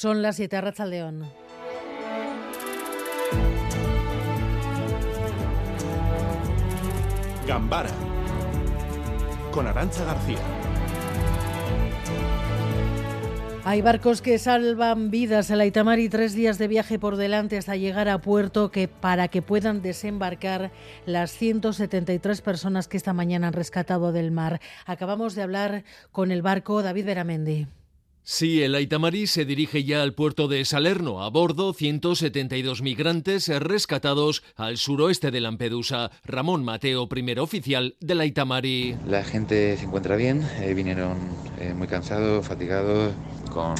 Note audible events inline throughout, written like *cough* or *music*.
Son las 7 León. Gambara con Arancha García. Hay barcos que salvan vidas. El Aitamari tres días de viaje por delante hasta llegar a puerto que para que puedan desembarcar las 173 personas que esta mañana han rescatado del mar. Acabamos de hablar con el barco David Beramendi. Sí, el Aitamarí se dirige ya al puerto de Salerno. A bordo, 172 migrantes rescatados al suroeste de Lampedusa. Ramón Mateo, primer oficial del Aitamarí. La gente se encuentra bien, eh, vinieron eh, muy cansados, fatigados, con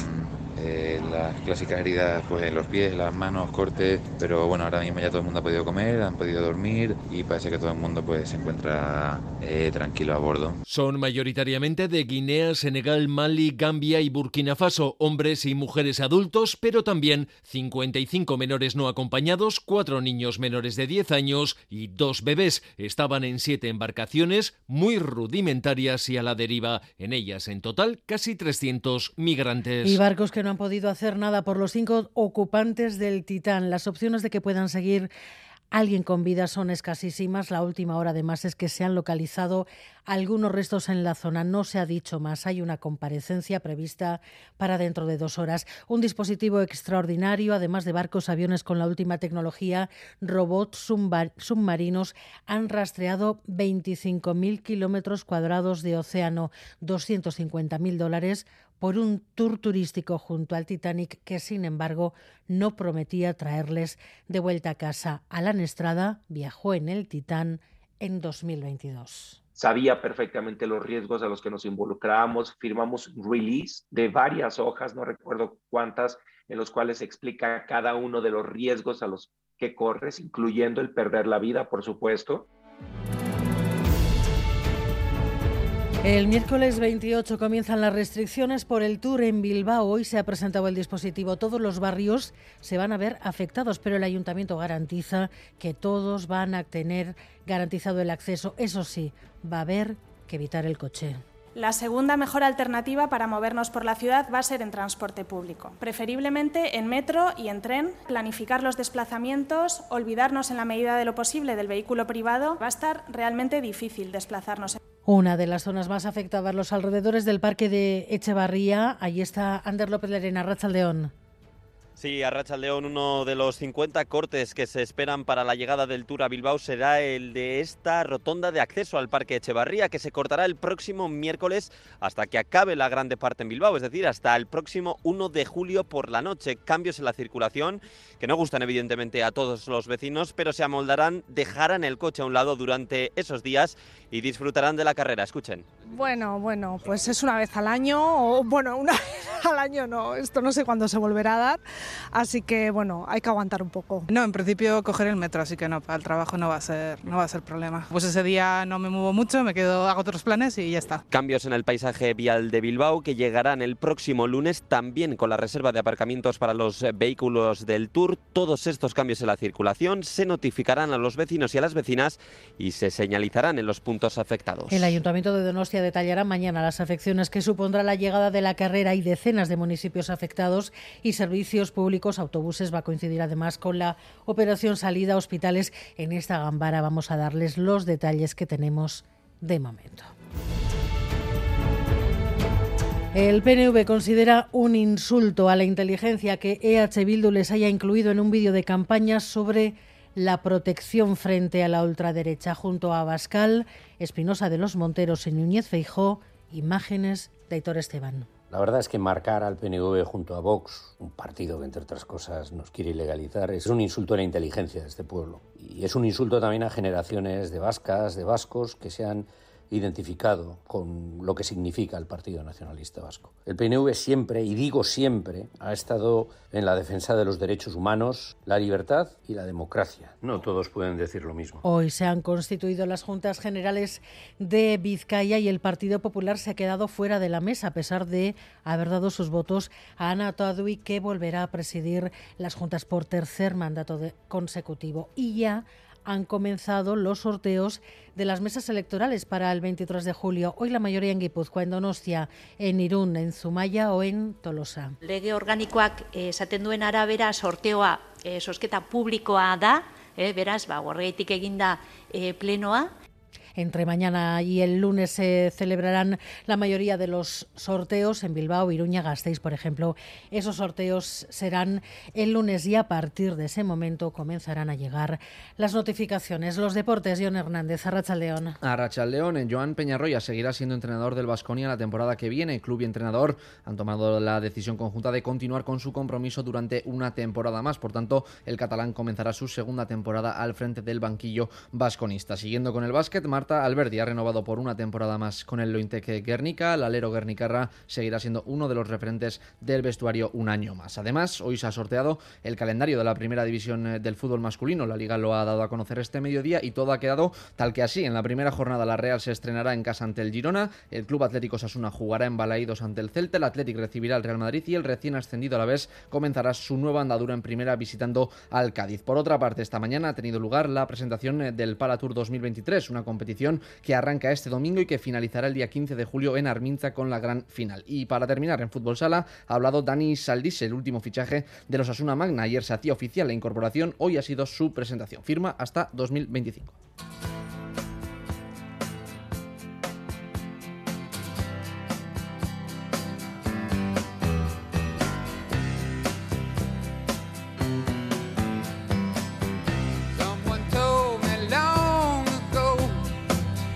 eh, las clásicas heridas pues, en los pies, las manos, cortes, pero bueno, ahora mismo ya todo el mundo ha podido comer, han podido dormir y parece que todo el mundo pues, se encuentra eh, tranquilo a bordo. Son mayoritariamente de Guinea, Senegal, Mali, Gambia y Burkina Faso, hombres y mujeres adultos, pero también 55 menores no acompañados, cuatro niños menores de 10 años y dos bebés. Estaban en siete embarcaciones muy rudimentarias y a la deriva. En ellas, en total, casi 300 migrantes. Y barcos que no han podido hacer nada por los cinco ocupantes del Titán. Las opciones de que puedan seguir alguien con vida son escasísimas. La última hora, además, es que se han localizado algunos restos en la zona. No se ha dicho más. Hay una comparecencia prevista para dentro de dos horas. Un dispositivo extraordinario, además de barcos, aviones con la última tecnología, robots submarinos, han rastreado 25.000 kilómetros cuadrados de océano, 250.000 dólares por un tour turístico junto al Titanic que, sin embargo, no prometía traerles de vuelta a casa. Alan Estrada viajó en el Titán en 2022 sabía perfectamente los riesgos a los que nos involucrábamos. Firmamos release de varias hojas, no recuerdo cuántas, en los cuales explica cada uno de los riesgos a los que corres, incluyendo el perder la vida, por supuesto. El miércoles 28 comienzan las restricciones por el Tour en Bilbao. Hoy se ha presentado el dispositivo. Todos los barrios se van a ver afectados, pero el ayuntamiento garantiza que todos van a tener garantizado el acceso. Eso sí, va a haber que evitar el coche. La segunda mejor alternativa para movernos por la ciudad va a ser en transporte público, preferiblemente en metro y en tren. Planificar los desplazamientos, olvidarnos en la medida de lo posible del vehículo privado, va a estar realmente difícil desplazarnos. Una de las zonas más afectadas, los alrededores del parque de Echevarría. Allí está Ander López Lerena, León. Sí, a León, uno de los 50 cortes que se esperan para la llegada del Tour a Bilbao será el de esta rotonda de acceso al Parque Echevarría, que se cortará el próximo miércoles hasta que acabe la grande parte en Bilbao, es decir, hasta el próximo 1 de julio por la noche. Cambios en la circulación que no gustan evidentemente a todos los vecinos, pero se amoldarán, dejarán el coche a un lado durante esos días y disfrutarán de la carrera. Escuchen. Bueno, bueno, pues es una vez al año, o bueno, una *laughs* vez al año no, esto no sé cuándo se volverá a dar, así que bueno, hay que aguantar un poco. No, en principio coger el metro, así que no, para el trabajo no va a ser, no va a ser problema. Pues ese día no me muevo mucho, me quedo, hago otros planes y ya está. Cambios en el paisaje vial de Bilbao que llegarán el próximo lunes también con la reserva de aparcamientos para los vehículos del Tour. Todos estos cambios en la circulación se notificarán a los vecinos y a las vecinas y se señalizarán en los puntos afectados. El Ayuntamiento de Donostia detallará mañana las afecciones que supondrá la llegada de la carrera y decenas de municipios afectados y servicios públicos, autobuses. Va a coincidir además con la operación salida a hospitales. En esta gambara vamos a darles los detalles que tenemos de momento. El PNV considera un insulto a la inteligencia que EH Bildu les haya incluido en un vídeo de campaña sobre la protección frente a la ultraderecha junto a Abascal, Espinosa de los Monteros y Núñez Feijó, imágenes de Aitor Esteban. La verdad es que marcar al PNV junto a Vox, un partido que entre otras cosas nos quiere ilegalizar, es un insulto a la inteligencia de este pueblo. Y es un insulto también a generaciones de vascas, de vascos que se han identificado con lo que significa el Partido Nacionalista Vasco. El PNV siempre, y digo siempre, ha estado en la defensa de los derechos humanos, la libertad y la democracia. No todos pueden decir lo mismo. Hoy se han constituido las Juntas Generales de Vizcaya y el Partido Popular se ha quedado fuera de la mesa a pesar de haber dado sus votos a Ana Tadui, que volverá a presidir las Juntas por tercer mandato consecutivo. Y ya han comenzado los sorteos de las mesas electorales para el 23 de julio. Hoy la mayoría en Guipúzcoa, en Donostia, en Irún, en Zumaya o en Tolosa. Lege organikoak eh, esaten duen arabera sorteoa eh, sosketa publikoa da, eh, beraz, ba, horregaitik eginda eh, plenoa, entre mañana y el lunes se celebrarán la mayoría de los sorteos en Bilbao, Iruña, Gasteiz, por ejemplo. Esos sorteos serán el lunes y a partir de ese momento comenzarán a llegar las notificaciones. Los deportes, John Hernández, Arrachaldeón. Arrachaldeón, Joan Peñarroya seguirá siendo entrenador del Vasconia la temporada que viene. Club y entrenador han tomado la decisión conjunta de continuar con su compromiso durante una temporada más. Por tanto, el catalán comenzará su segunda temporada al frente del banquillo vasconista. Siguiendo con el básquet, Marta Alberdi ha renovado por una temporada más con el Lointec Guernica. El alero guernicarra seguirá siendo uno de los referentes del vestuario un año más. Además, hoy se ha sorteado el calendario de la primera división eh, del fútbol masculino. La liga lo ha dado a conocer este mediodía y todo ha quedado tal que así. En la primera jornada la Real se estrenará en casa ante el Girona, el Club Atlético Sasuna jugará en Balaídos ante el Celta, el Atlético recibirá al Real Madrid y el recién ascendido a la vez comenzará su nueva andadura en primera visitando al Cádiz. Por otra parte, esta mañana ha tenido lugar la presentación eh, del Palatour 2023, una competición que arranca este domingo y que finalizará el día 15 de julio en Arminza con la gran final. Y para terminar en fútbol sala, ha hablado Dani Saldís, el último fichaje de los Asuna Magna. Ayer se hacía oficial la incorporación, hoy ha sido su presentación. Firma hasta 2025.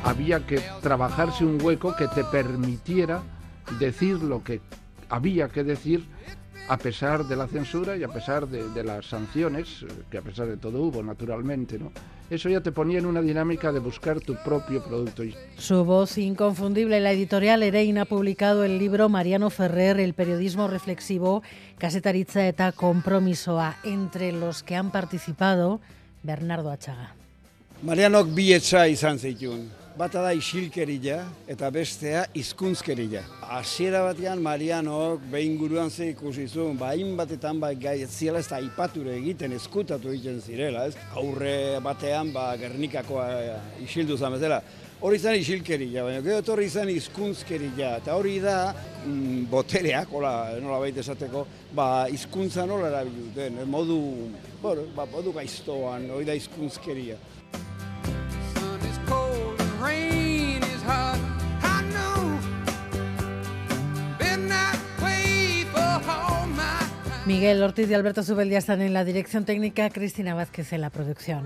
Había que trabajarse un hueco que te permitiera decir lo que había que decir a pesar de la censura y a pesar de, las sanciones, que a pesar de todo hubo, naturalmente, ¿no? Eso ya te ponía en una dinámica de buscar tu propio producto. Su voz inconfundible, la editorial Erein ha publicado el libro Mariano Ferrer, El periodismo reflexivo, Casetaritza eta Compromisoa, entre los que han participado Bernardo Achaga. Mariano bietza izan Bata da isilkeria eta bestea hizkuntzkeria. Hasiera batean Marianok behin guruan ze ikusi zuen, ba batetan ba gai ziela ez da ipature egiten eskutatu egiten zirela, ez? Aurre batean ba Gernikakoa eh, isildu zan bezala. Hori izan isilkeria, baina gero etorri izan hizkuntzkeria eta hori da mm, botereak, hola, nola baita esateko, ba hizkuntza nola erabiltzen, modu, bueno, ba, modu gaiztoan, hori da hizkuntzkeria. Miguel Ortiz y Alberto Zubeldia están en la dirección técnica, Cristina Vázquez en la producción.